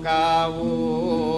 kawuh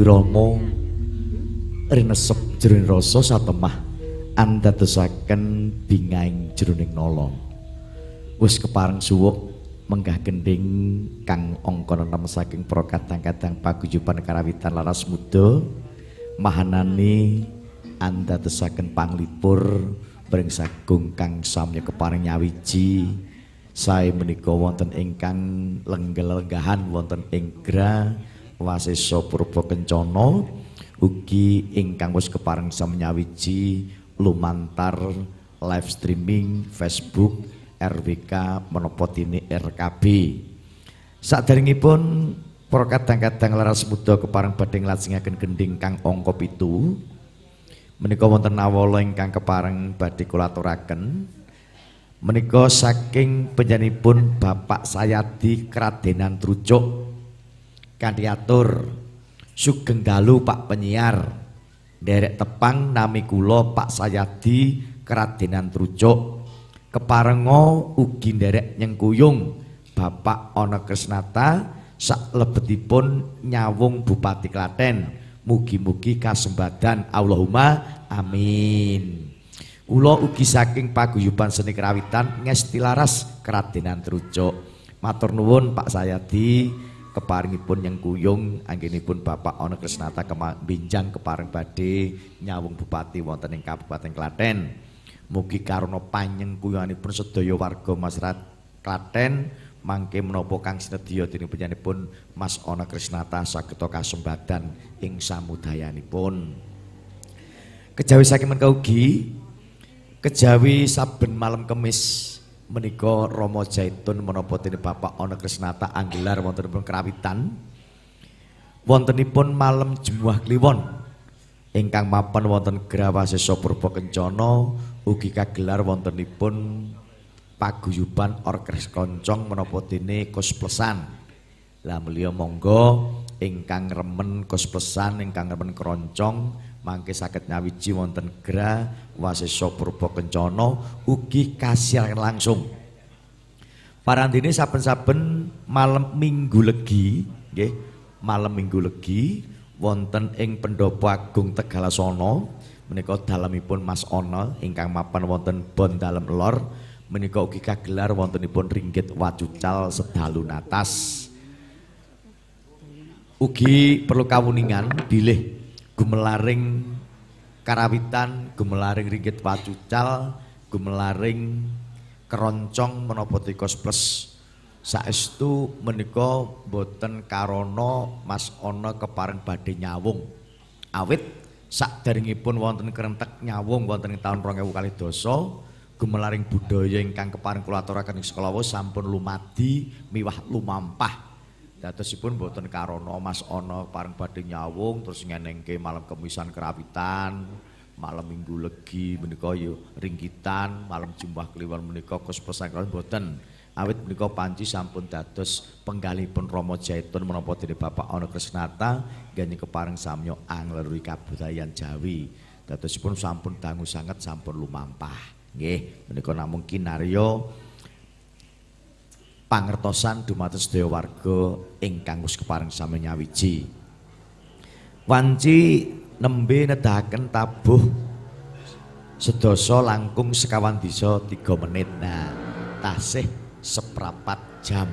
wirama rinesep jroning rasa satemah andadosaken bingaing jroning nala. Wis kepareng suwuk menggah gending kang angka 6 saking para kadang-kadang paguyuban karawitan laras muda mahanani andadosaken panglipur bring sagung kang samya kepareng nyawiji. Sae menika wonten ingkang lenggel-lenggahan wonten ing gra Wasesa Purba Kencana ugi ingkang wis kepareng samnyawiji lumantar live streaming Facebook RWK menapa dene RKB. Saderengipun para kadang-kadang laras muda kepareng badhe nglajengaken gending kang angka 7 menika wonten awala ingkang kepareng badhe kula aturaken menika saking penyanipun Bapak Sayadi Kradenan Trucuk kandiatur Sugeng Dalu Pak penyiar. Derek tepang nami kula Pak Sayadi Keradenan Trucuk. Keparengo ugi derek nyengkuyung. Bapak Ana Krisnata sak lebetipun nyawung Bupati Klaten. Mugi-mugi kasembadan Allahumma amin. Ula ugi saking paguyuban seni kerawitan ngesti laras Keradenan Trucuk. Matur nuwun Pak Sayadi keparingipun yang kuyung anggenipun Bapak Ono Krisnata binjang keparing badhe nyawung bupati wonten ing Kabupaten Klaten. Mugi karana panyengkuyunganipun sedaya warga masyarakat Klaten mangke menapa kang sinedya dening panjenenganipun Mas Ono Krisnata sageta kasembadan ing samudayanipun. Kejawi saking menika ugi kejawi saben malam kemis menika Rama Jaitun menapa dene Bapak Ana Krisnata anggelar wontenipun kerawitan wontenipun malam Jemuah Kliwon. Ingkang mapan wonten Grawasesa Purba Kencana ugi kagelar wontenipun paguyuban orkes koncong menapa dene Kosplesan. Lah mulia monggo ingkang remen Kosplesan ingkang remen keroncong mangke saged nyawiji wonten gra wasesa purba kencana ugi kasihan langsung. Parandene saben-saben malam minggu legi nggih malam minggu legi wonten ing pendopo agung Tegalasana menika dalemipun Mas Ana ingkang mapan wonten Bon Dalem Lor menika ugi kagelar wontenipun ringgit wacucal sedalu natas. Ugi perlu kawuningan bilih gumelaring karawitan, gumelaring ringgit pacucal, gumelaring keroncong menapa tikos plus saestu menika boten karono Mas Ana kepareng badhe nyawung. Awit sakderengipun wonten kerentek nyawung wonten ing taun 2000 doso gumelaring budaya ingkang kepareng kula aturaken ing sekolah sampun lumadi miwah lumampah Dadosipun mboten karono Mas Ana pareng badhe nyawung terus ngenengke malam kemisan kerawitan, malam Minggu Legi menika yo ringkitan, malam Jumat Kliwon menika kos pesangkran mboten. Awit menika panci sampun dados penggalipun Rama Jaitun menapa dene Bapak Ana Krisnata gani kepareng samya anglerui kabudayan Jawi. Dadosipun sampun dangu sanget sampun lumampah. Nggih, menika namung kinarya pangertosan dumados sedaya warga ingkang wis kepareng sami nyawiji. Wanci nembe nedahaken tabuh sedasa langkung sekawan disa 3 menit. Nah, tasih seprapat jam.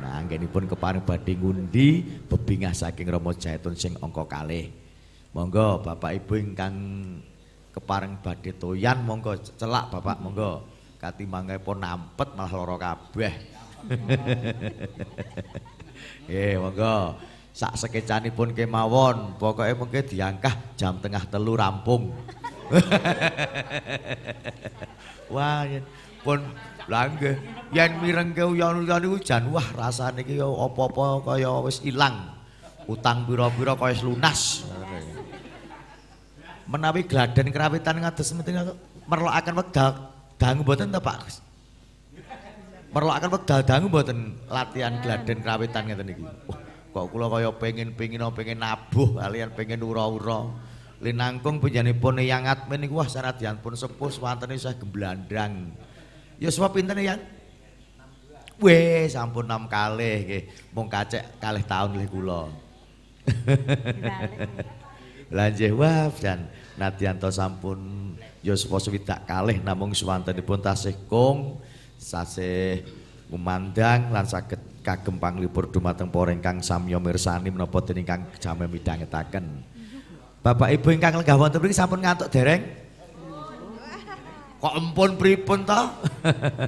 Nah, anggenipun kepareng badhe ngundi bebingah saking Rama Jaitun sing angka kalih. Monggo Bapak Ibu ingkang kepareng badhe toyan monggo celak Bapak monggo katimbangipun nampet malah lara kabeh. Eh, monggo. Sak sekecanipun kemawon, pokoke mengke diangkah jam tengah telu rampung. Wah, yen pun langge. Yen mirengke uyon-uyon iku jan wah rasane iki apa-apa kaya wis ilang. Utang pira-pira kaya wis lunas. Menawi gladen kerawitan ngados mending merlokaken wekdal dangu mboten ta Pak? Merlokaken wekdal dangu mboten latihan gladen krawitan ngeten iki. Wah, kok kula kaya pengin-pengin pengen nabuh kalian pengen ura-ura. Linangkung panjenenganipun yang admin niku wah sanadyan pun sepuh wantene saya gemblandang. Ya sebab pinten ya? Weh, sampun 6 kalih nggih. Mung kacek kalih taun nggih kula. Lanjih wah dan Nadianto sampun Yospo swidak kalih namung suwantenipun tasih kong sasih kumandang lan saged kagem panglipur dumateng para ingkang samya mirsani menapa dening ingkang jame midhangetaken. Bapak Ibu ingkang lenggah wonten mriki sampun ngantuk dereng? Kok empun pripun to?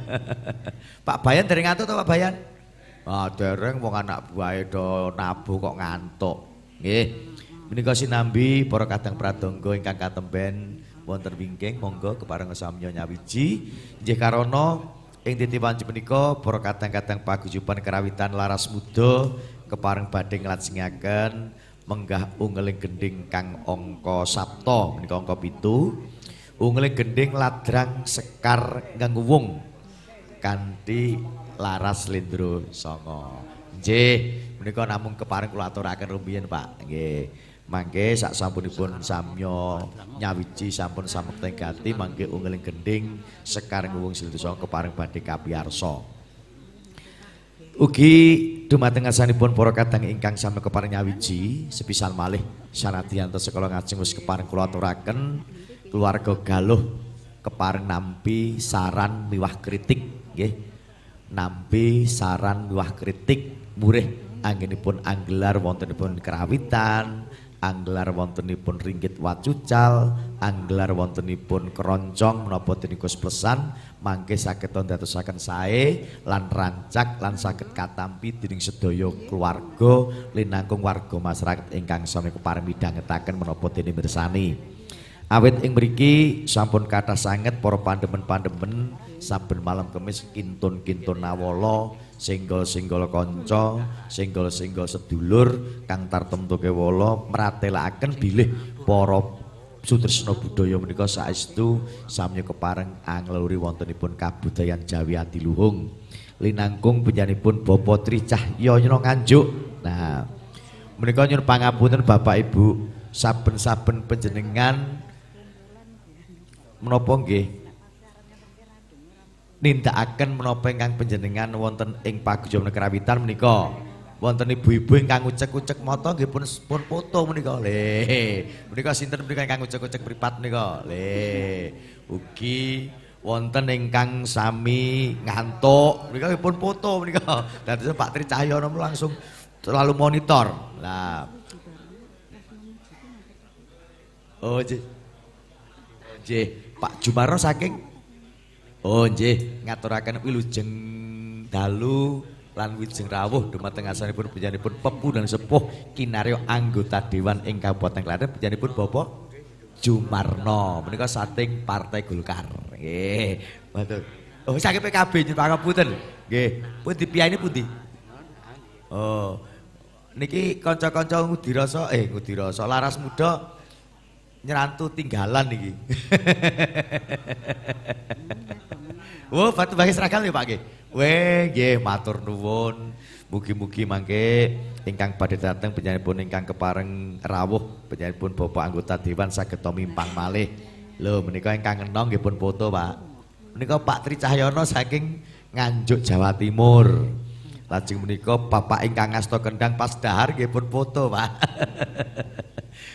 Pak Bayan dereng ngantuk to Pak Bayan? Ah dereng wong anak buahe do nabuh kok ngantuk. Nggih. Menika sinambi para kadang pradangga ingkang katemben wonten wingking monggo kepareng samya nyawiji. Nggih karana ing titipan menika para kadang-kadang paguyuban kerawitan laras muda kepareng badhe nglajengaken menggah ungeling gending kang angka sapta menika angka 7. Ungeling gending ladrang sekar nganggo wung kanthi laras lendro songo. Nggih, menika namung kepareng kula aturaken rumiyin Pak. Nggih. Mangke sak sampunipun samya nyawiji sampun samekten gati mangke ungeling gending sekareng wong silendra kepareng badhe kapiyarsa. Ugi dumateng asanipun para kadang ingkang sami kepareng nyawiji sepisan malih sanadyan sekolah ngajeng wis kepareng kula aturaken keluarga galuh kepareng nampi saran miwah kritik nggih. Nampi saran miwah kritik murih anggenipun anggelar wontenipun kerawitan anggelar wontenipun ringgit wacucal, anggelar wontenipun keroncong menapa tinikus pesan mangke saged ndadosaken sae lan rancak lan saged katampi dening sedaya keluarga linangkung warga masyarakat ingkang sami kepareng midhangetaken menapa dening mirsani. Awit ing mriki sampun kathah sanget para pandemen-pandemen saben malam kemis kintun-kintun nawala singgol-singgol kanca, singgol-singgol sedulur kang tartemtu kewala mratelakaken bilih para sutresna budaya menika saestu sami kepareng angluri wontenipun kabudayan Jawi Adiluhung. Linangkung penyanipun Bapak Tri Cahyana Nganjuk. Nah, menika nyuwun pangapunten Bapak Ibu, saben-saben panjenengan menapa nggih nindakaken menapa ingkang panjenengan wonten ing paguyuban kerawitan menika. Wonten ibu-ibu ingkang ucek-ucek mata nggih pun pun foto menika. Le menika sinten menika ingkang ucek-ucek pripat menika? Le ugi wonten ingkang sami ngantuk menika pun foto menika. Dadi Pak Tri Cahyono langsung selalu monitor. Lah. Oh, J. J. Pak Jumarno saking Oh nggih, ngaturaken wilujeng dalu lan wijeng rawuh dumateng asanipun panjenenganipun pepu dan sepuh kinarya anggota dewan ing Kabupaten Klaten panjenenganipun Bapak Jumarno menika sating Partai Golkar. Nggih, betul. Oh, saking PKB nyuwun pangapunten. Nggih, pundi piyane pundi? Oh. Niki kanca-kanca ngudi rasa eh ngudi rasa laras muda nyerantu tinggalan niki. Oh, batu bagi seragam ya Pak nggih. Weh, nggih matur nuwun. Mugi-mugi mangke ingkang badhe dateng penyanipun ingkang kepareng rawuh penyanipun Bapak anggota dewan saged mimpang malih. Lho menika ingkang enong nggih pun foto, Pak. Menika Pak Tri Cahyono saking Nganjuk Jawa Timur. Lajeng menika Bapak ingkang ngasta kendang pas dahar nggih pun foto, Pak.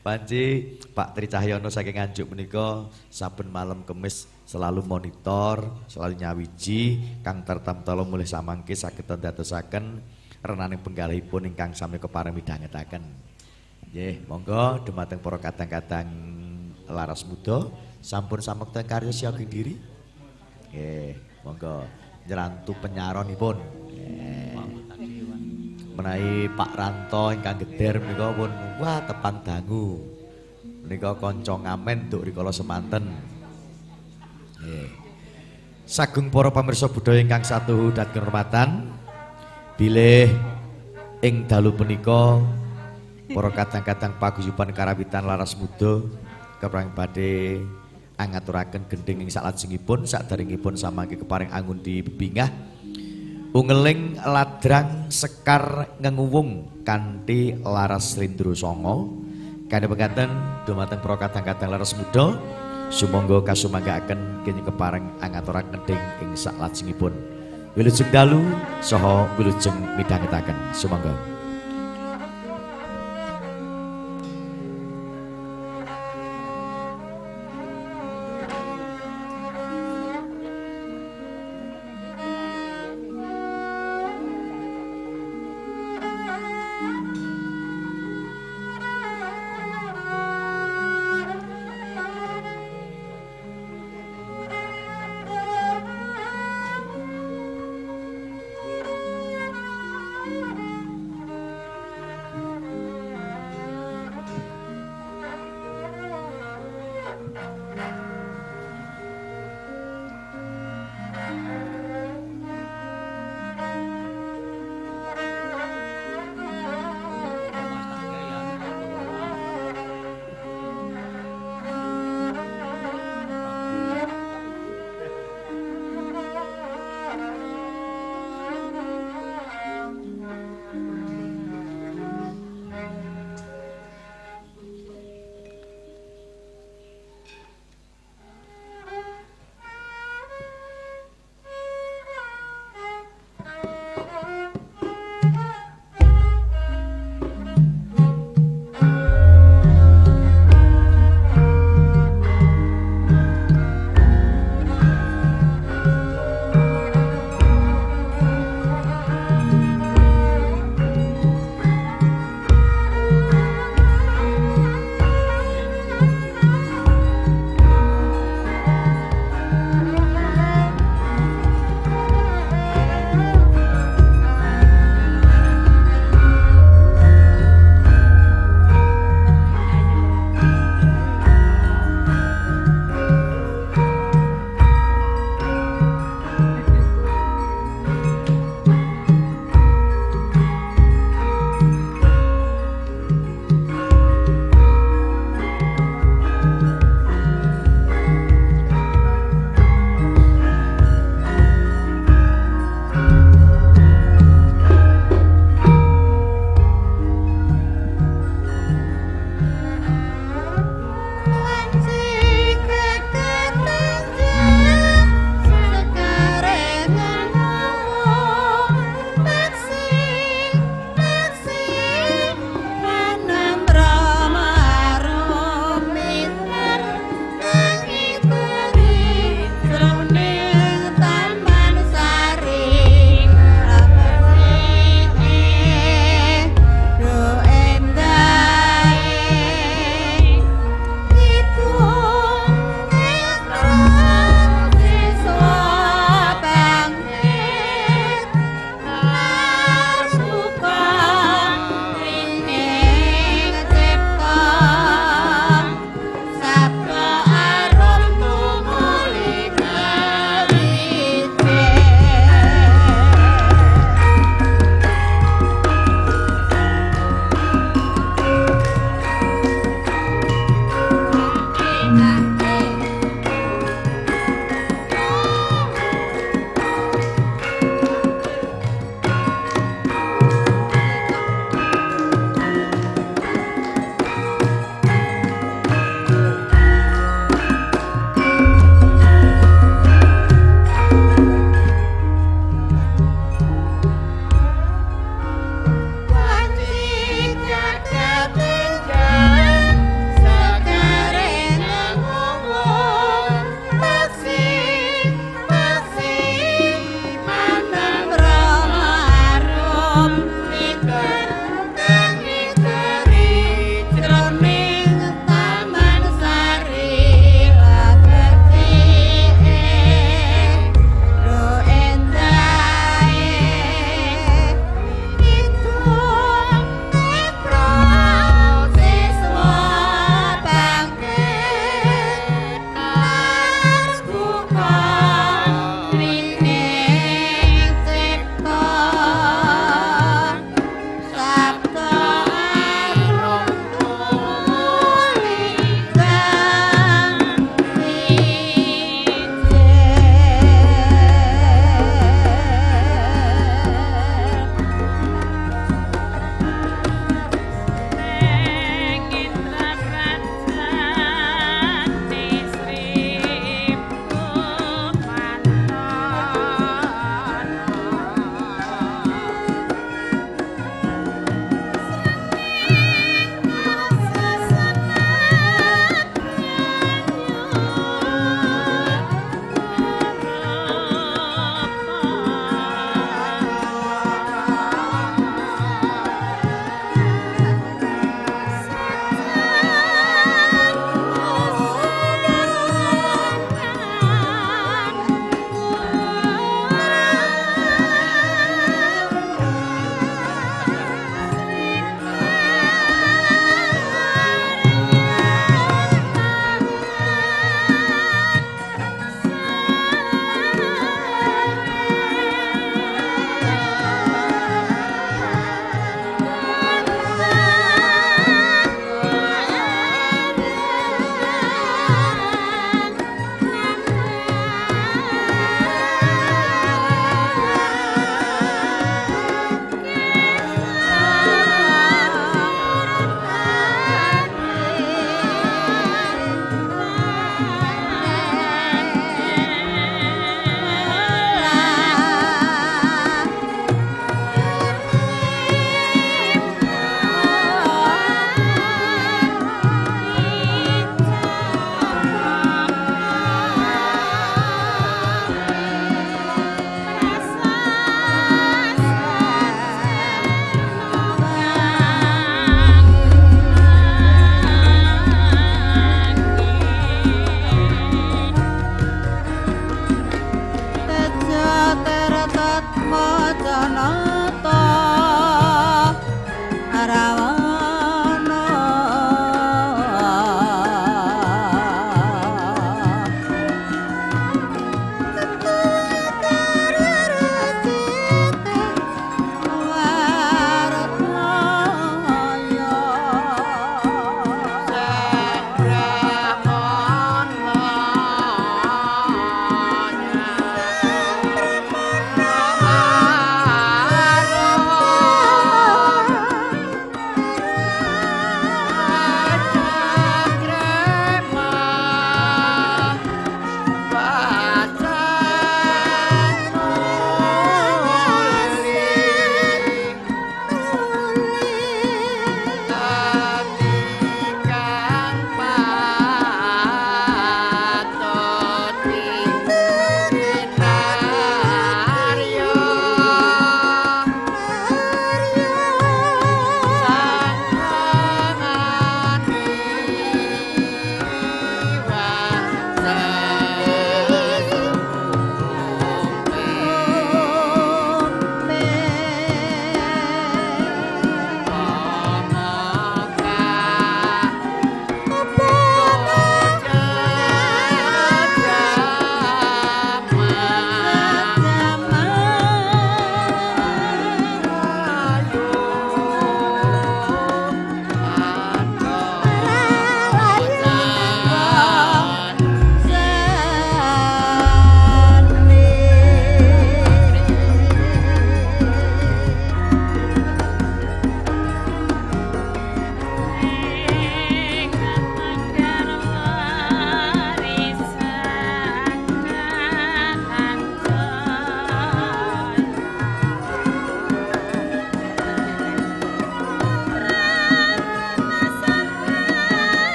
Panci Pak Tri Cahyono saking Nganjuk menika saben malam kemis selalu monitor, selalu nyawiji kang tertam-tolo mulih samangke saged ndadosaken renaning penggalihipun ingkang sami kepareng midhangetaken. Nggih, monggo dumateng para kadang-kadang laras muda sampun samekten karya siaging diri. Nggih, monggo nyerantu penyaronipun. Menawi Pak Ranto ingkang geder menika pun wah tepang dangu. Menika kanca ngamen nduk rikala semanten. Sagung para pamirsa budaya ingkang satu dan kehormatan bilih ing dalu punika para kadang-kadang paguyuban karawitan laras muda keprang badhe angaturaken gending ing salajengipun sadaringipun samangke keparing angun di bebingah ungeling ladrang sekar ngenguwung kanthi laras lindro songo kanthi pengganten dumateng para kadang-kadang laras muda Sumangga kasumanggaken kene kepareng angaturaken gending ing saklajengipun. Wilujeng dalu saha wilujeng midhangetaken. Sumangga.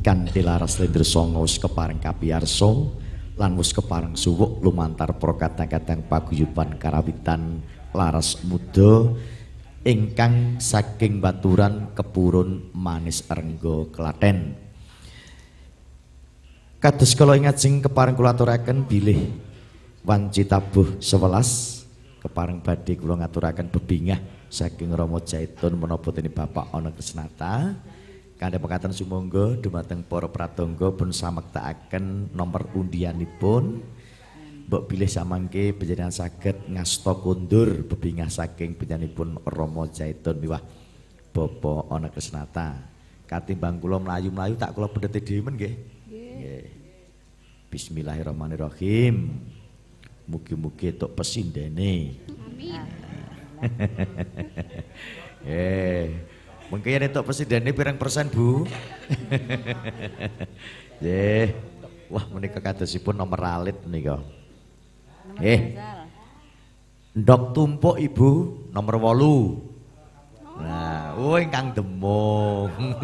Kanthi laras lendra sanga wis kepareng kapiyarsa lan wis kepareng suwuk lumantar para kadang-kadang paguyuban karawitan laras muda ingkang saking baturan kepurun manis renggo Klaten. Kados kala ingat sing kepareng kula aturaken bilih wanci tabuh 11 kepareng badhe kula ngaturaken bebingah saking Rama Jaitun menapa dene Bapak ana kesnata kanthi pekatan sumangga dumateng para pratangga pun samektakaken nomor undianipun. Mbok bilih samangke panjenengan saged ngasta kundur bebingah saking panjenenganipun Rama Jaitun miwah Bapak ana kesnata katimbang kula mlayu-mlayu tak kula pendhete dhewe men nggih. Nggih. Bismillahirrahmanirrahim. Mugi-mugi tok pesindene. Amin. Eh, mungkin untuk presiden ini pirang persen bu? Ye, wah menikah kadosipun nomor alit nih Eh, ndok tumpuk ibu nomor walu. Nah, oh ingkang demung.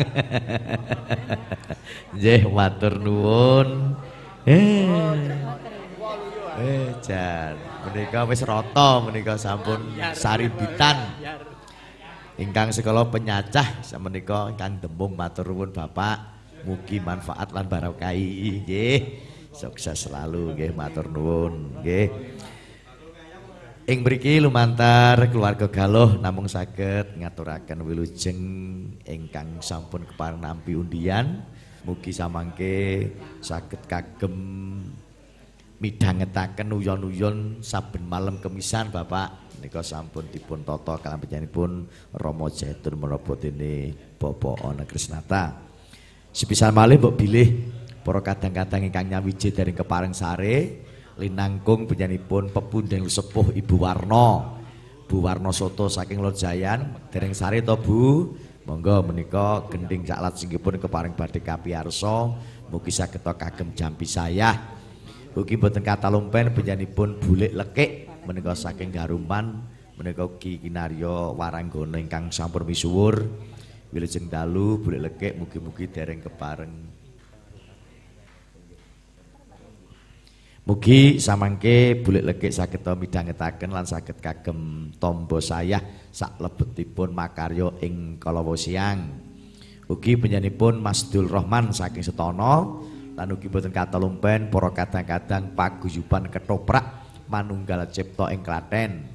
Nggih, matur nuwun. Eh. Eh, jan. menika wis rata menika sampun saribitan ingkang sekolah penyacah menika ingkang dembung matur nuwun Bapak. Mugi manfaat lan barokah nggih. Sukses selalu nggih matur nuwun nggih. Ing mriki lumantar keluarga galuh namung saged ngaturaken wilujeng ingkang sampun kepareng nampi undian. Mugi samangke saged kagem midhangetaken uyon-uyon saben malam kemisan Bapak nika sampun dipun tata kaliyan panjenenganipun Rama Jaitun menapa dene Bapak Ana Krisnata. Sepisan malih mbok bilih para kadang-kadang ingkang nyawiji dereng kepareng sare linangkung panjenenganipun pepundhen sepuh Ibu Warna. Bu Warna Soto saking Lojayan dereng sare to Bu. Monggo menika gending caklat singgipun kepareng badhe kapiyarsa mugi saged kagem jampi saya. Ugi boten kata lumpen penyanipun bulik lekik menika saking Garumpan menika Ki Kinaryo Waranggana ingkang sampun misuwur wilujeng dalu bulik lekik mugi-mugi dereng kepareng Mugi samangke bulik lekik saged midhangetaken lan saged kagem tombo sayah sak lebetipun makarya ing kalawa siang. Ugi penyanipun Mas Dul Rahman saking Setono lan ugi boten kata lumpen para kadang-kadang paguyuban ketoprak manunggal cipta ing Klaten.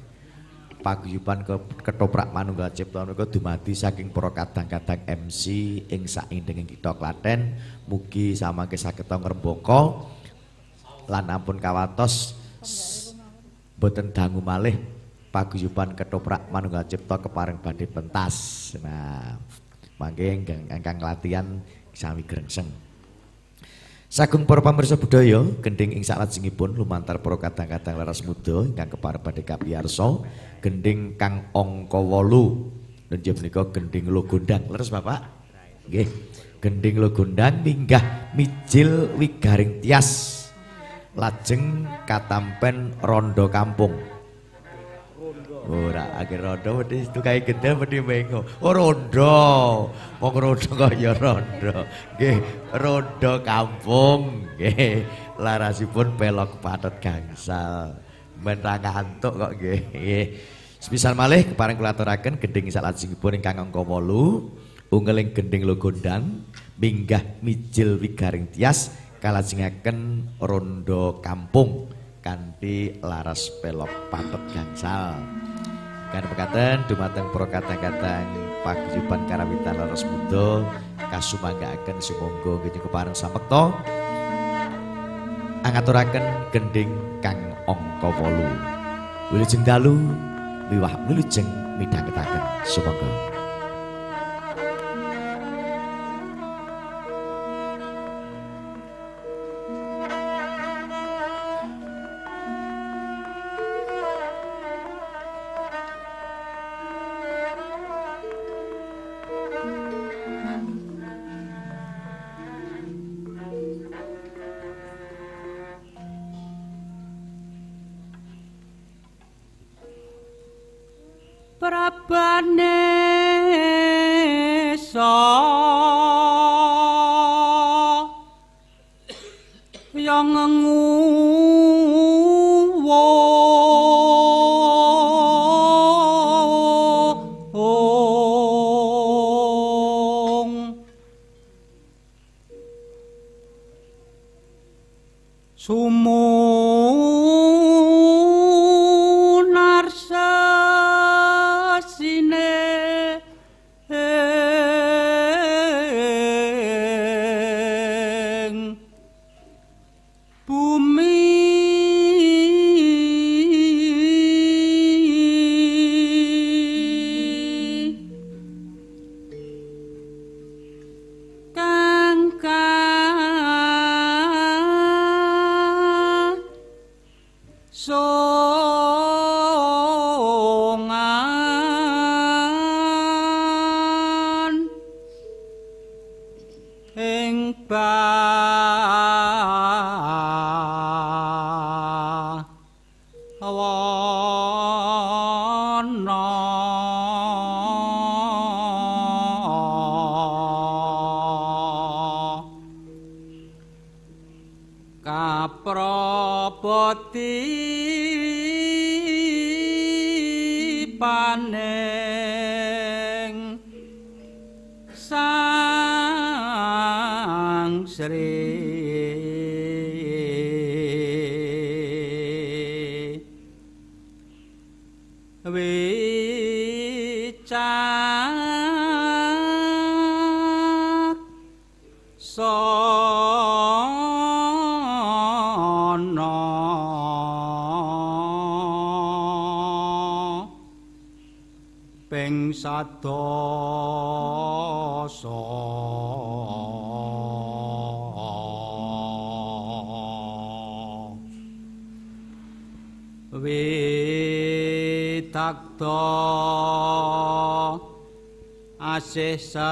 Paguyuban ke ketoprak manunggal cipta menika dumadi saking para kadang-kadang MC ing saindenging kita Klaten. Mugi samangke saged ngrembaka. Lan ampun kawatos boten dangu malih paguyuban ketoprak manunggal cipta kepareng badhe pentas. Nah mangke ingkang latihan sami grengseng Sagung para pamirsa budaya gending ing salajengipun lumantar para kadang-kadang laras muda ingkang keparep badhe kapiyarsa gending kang angka 8 njenengan menika gending lo gondang leres Bapak? Nggih. Gending lo gondang minggah mijil wigaring tias. Lajeng katampen rondo kampung Ora akhir rondo wedi tukai gede wedi mengo. Oh rondo. Wong rondo kok ya rondo. Nggih, rondo kampung. Nggih. Larasipun pelok patot gangsal. Ra ngantuk kok nggih. Nggih. Semisal malih kepareng kula aturaken gending salajengipun ingkang angka 8. Unggeling gending lo gondang minggah mijil wigaring tias kalajengaken rondo kampung kanthi laras pelok patot gangsal. Kan pekaten dumateng para kadang-kadang paguyuban karawitan leres Buddha kasumanggaaken sumangga nggih kepareng samekta. Angaturaken gending kang angka 8 wilujeng dalu miwah wilujeng midhangetaken sumangga kapraboti paneng sang sri asih sasami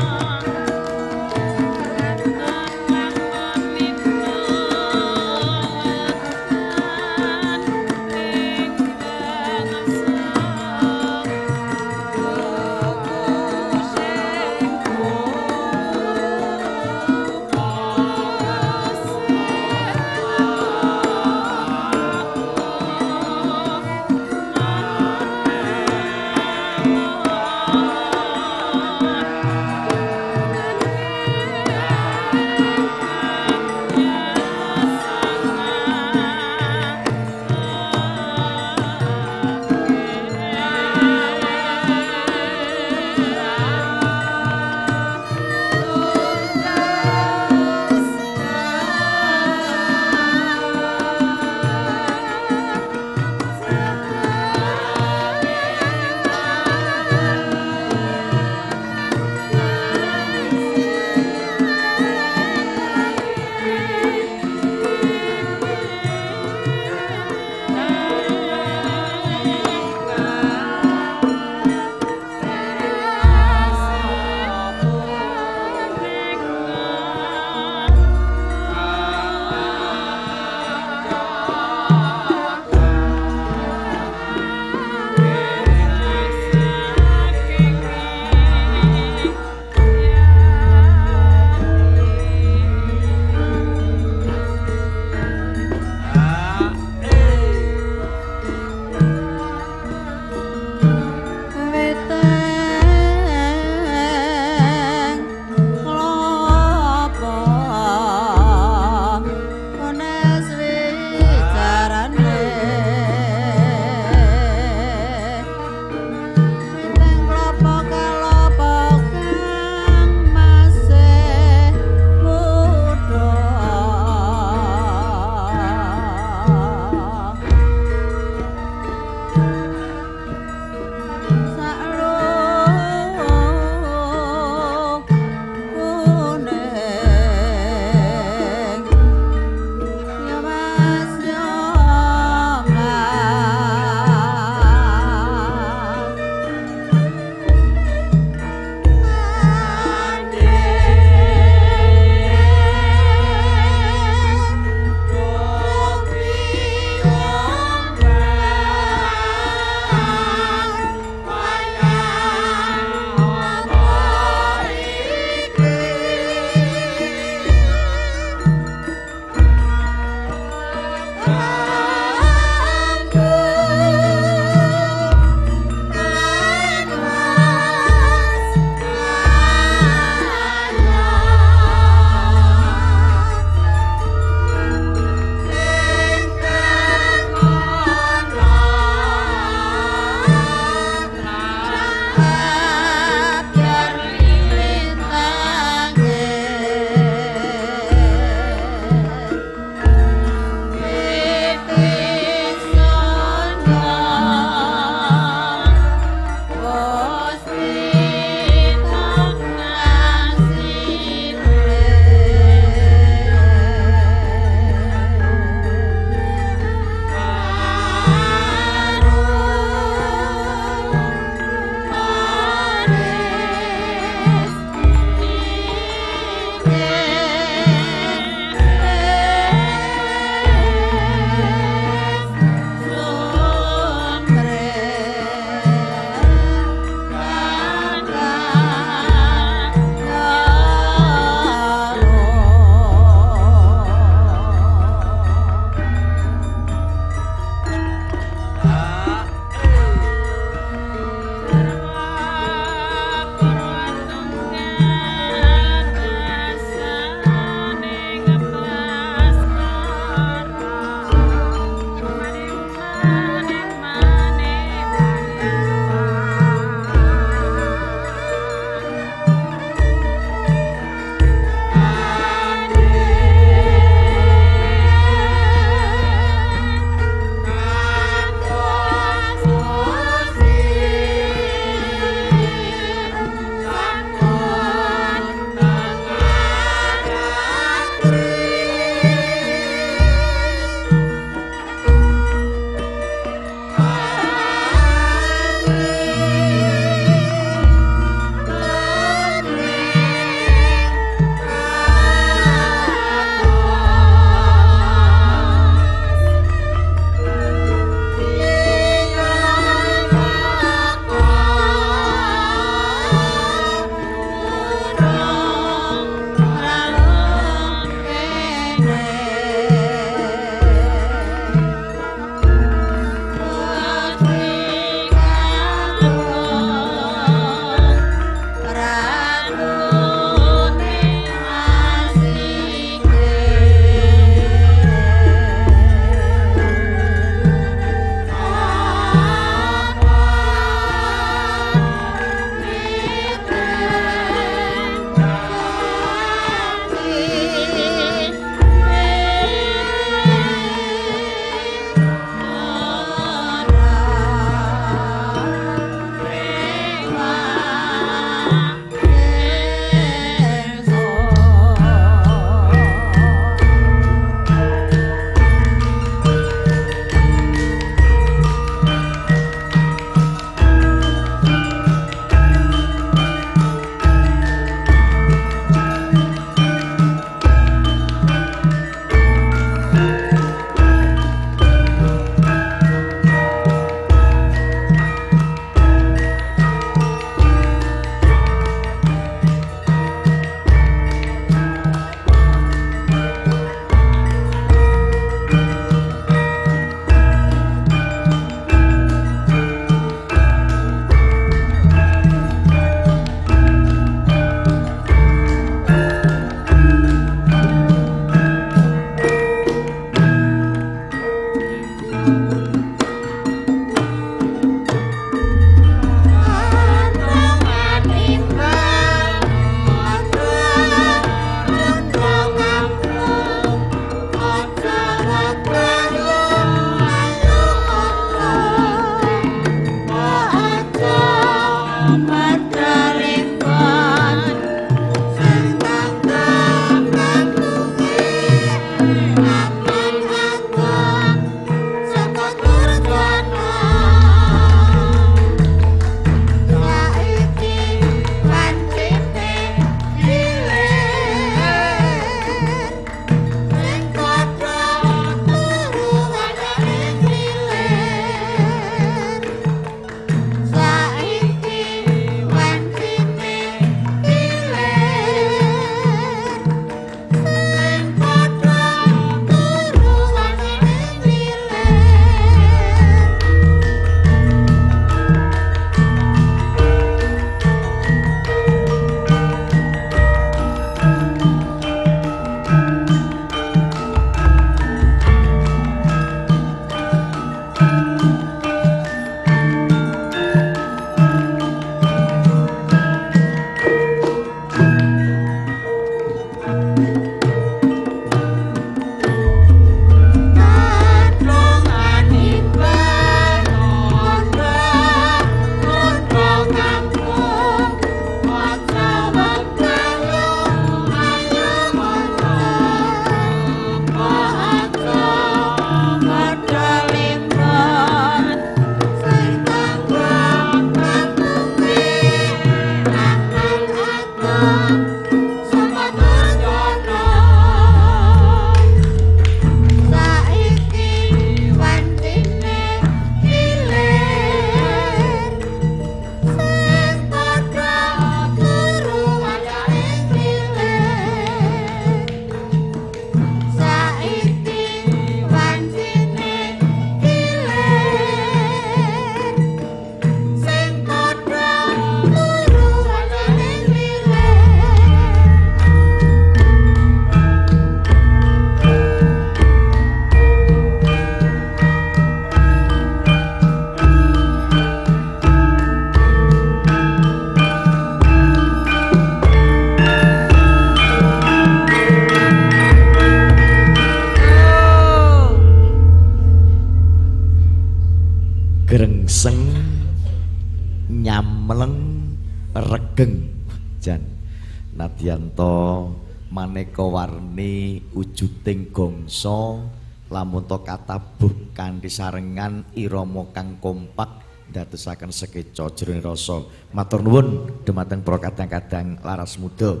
wujuding gongso lamun to katabuh kanthi sarengan irama kang kompak ndadosaken sekeca jroning rasa matur nuwun dumateng para kadang-kadang laras muda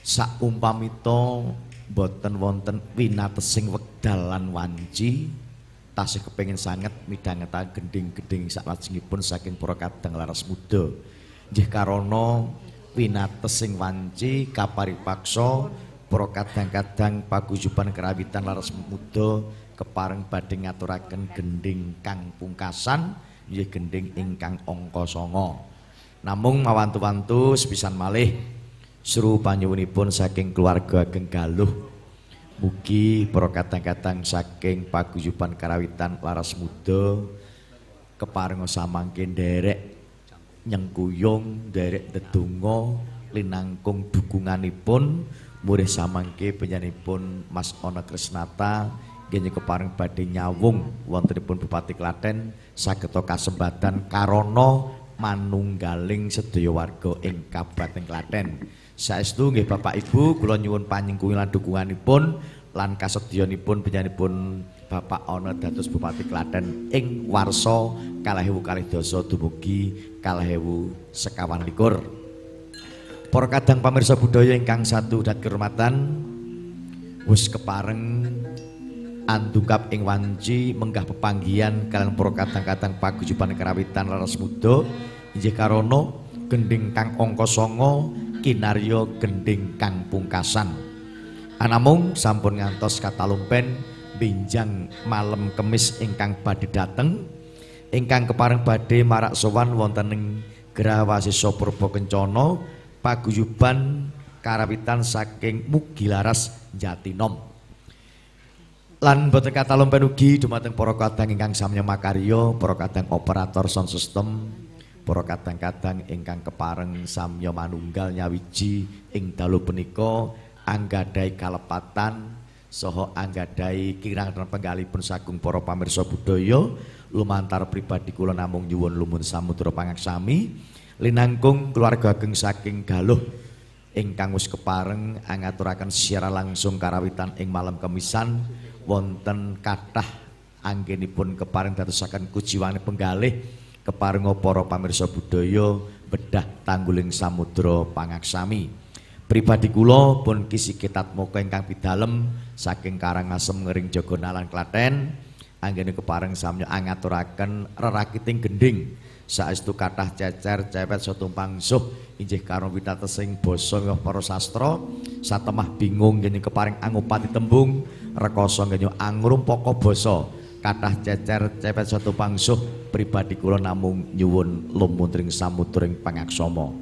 sak umpamita boten wonten winatesing wekdal lan wanci tasih kepengin sanget midhangetaken gending-gending saklajengipun saking para kadang laras muda. Nggih karana winatesing wanci kaparipaksa para kadang-kadang paguyuban kerawitan laras muda kepareng badhe ngaturaken gending kang pungkasan nggih gending ingkang angka 9. Namung mawantu-wantu sepisan malih seru panyuwunipun saking keluarga ageng galuh Mugi para kadang-kadang saking paguyuban karawitan laras muda keparenga samangke nderek nyengkuyung nderek dedonga linangkung dukunganipun murih samangke penyanipun Mas Ona Krisnata nggih kepareng badhe nyawung wontenipun Bupati Klaten sageta kasempatan karana manunggaling sedaya warga ing Kabupaten Klaten. Saestu nggih Bapak Ibu kula nyuwun panyengkungan lan dukunganipun lan kasedyanipun penyanipun Bapak Ana dados Bupati Klaten ing warsa 2012 dumugi 2021. Para kadang pamirsa budaya ingkang satu dan kehormatan wis kepareng andungkap ing wanci menggah pepanggian kalian para kadang-kadang paguyuban kerawitan laras muda. Inggih karana gending kang angka 9 kinaryo gending kang pungkasan. Anamung sampun ngantos katalumpen binjang malam kemis ingkang badhe dateng. Ingkang kepareng badhe marak sowan wonten ing Gerah Wasisa Purba Kencana paguyuban karawitan saking Mugilaras Jatinom. Lan boten katalumpen ugi dumateng para kadang ingkang samya makarya, para kadang operator sound system para kadang-kadang ingkang kepareng samya manunggal nyawiji ing dalu punika anggadhahi kalepatan saha anggadhahi kirang dan penggalipun sagung para pamirsa budaya lumantar pribadi kula namung nyuwun lumun samudra pangaksami linangkung keluarga ageng saking galuh ingkang wis kepareng angaturaken secara langsung karawitan ing malam kemisan wonten kathah anggenipun kepareng dadosaken kujiwane penggalih keparenga para pamirsa budaya bedah tangguling samudra pangaksami. Pribadi kula pun kisi kitat moko ingkang pidalem saking Karangasem ngering Jogonalan Klaten anggene kepareng samya angaturaken rerakiting gending saestu kathah cecer cepet setumpang suh. Injih karo witatesing basa para sastra. Satemah bingung ngene keparing angupati tembung rekoso ngene angrum pokok basa. Kathah cecer cepet satu pangsuh pribadi kula namung nyuwun lumuntring samudring pangaksama.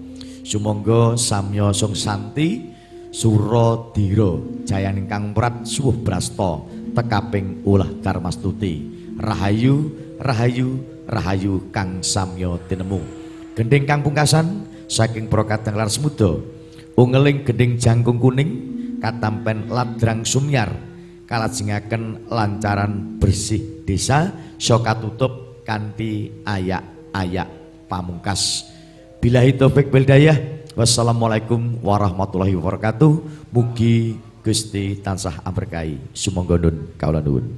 Sumangga samya sung santi suradira jayaning kang prat suwuh brasta tekaping ulah karmastuti rahayu rahayu rahayu kang samya tinemu gending kang pungkasan saking para kadang laras muda. Ungeling gending jangkung kuning katampen ladrang sumyar. Kalajengaken lancaran bersih desa soka tutup kanti ayak-ayak pamungkas. Bilahi taufik bildayah wassalamualaikum warahmatullahi wabarakatuh. Mugi Gusti tansah amberkahi. Sumangga nun kaula nuwun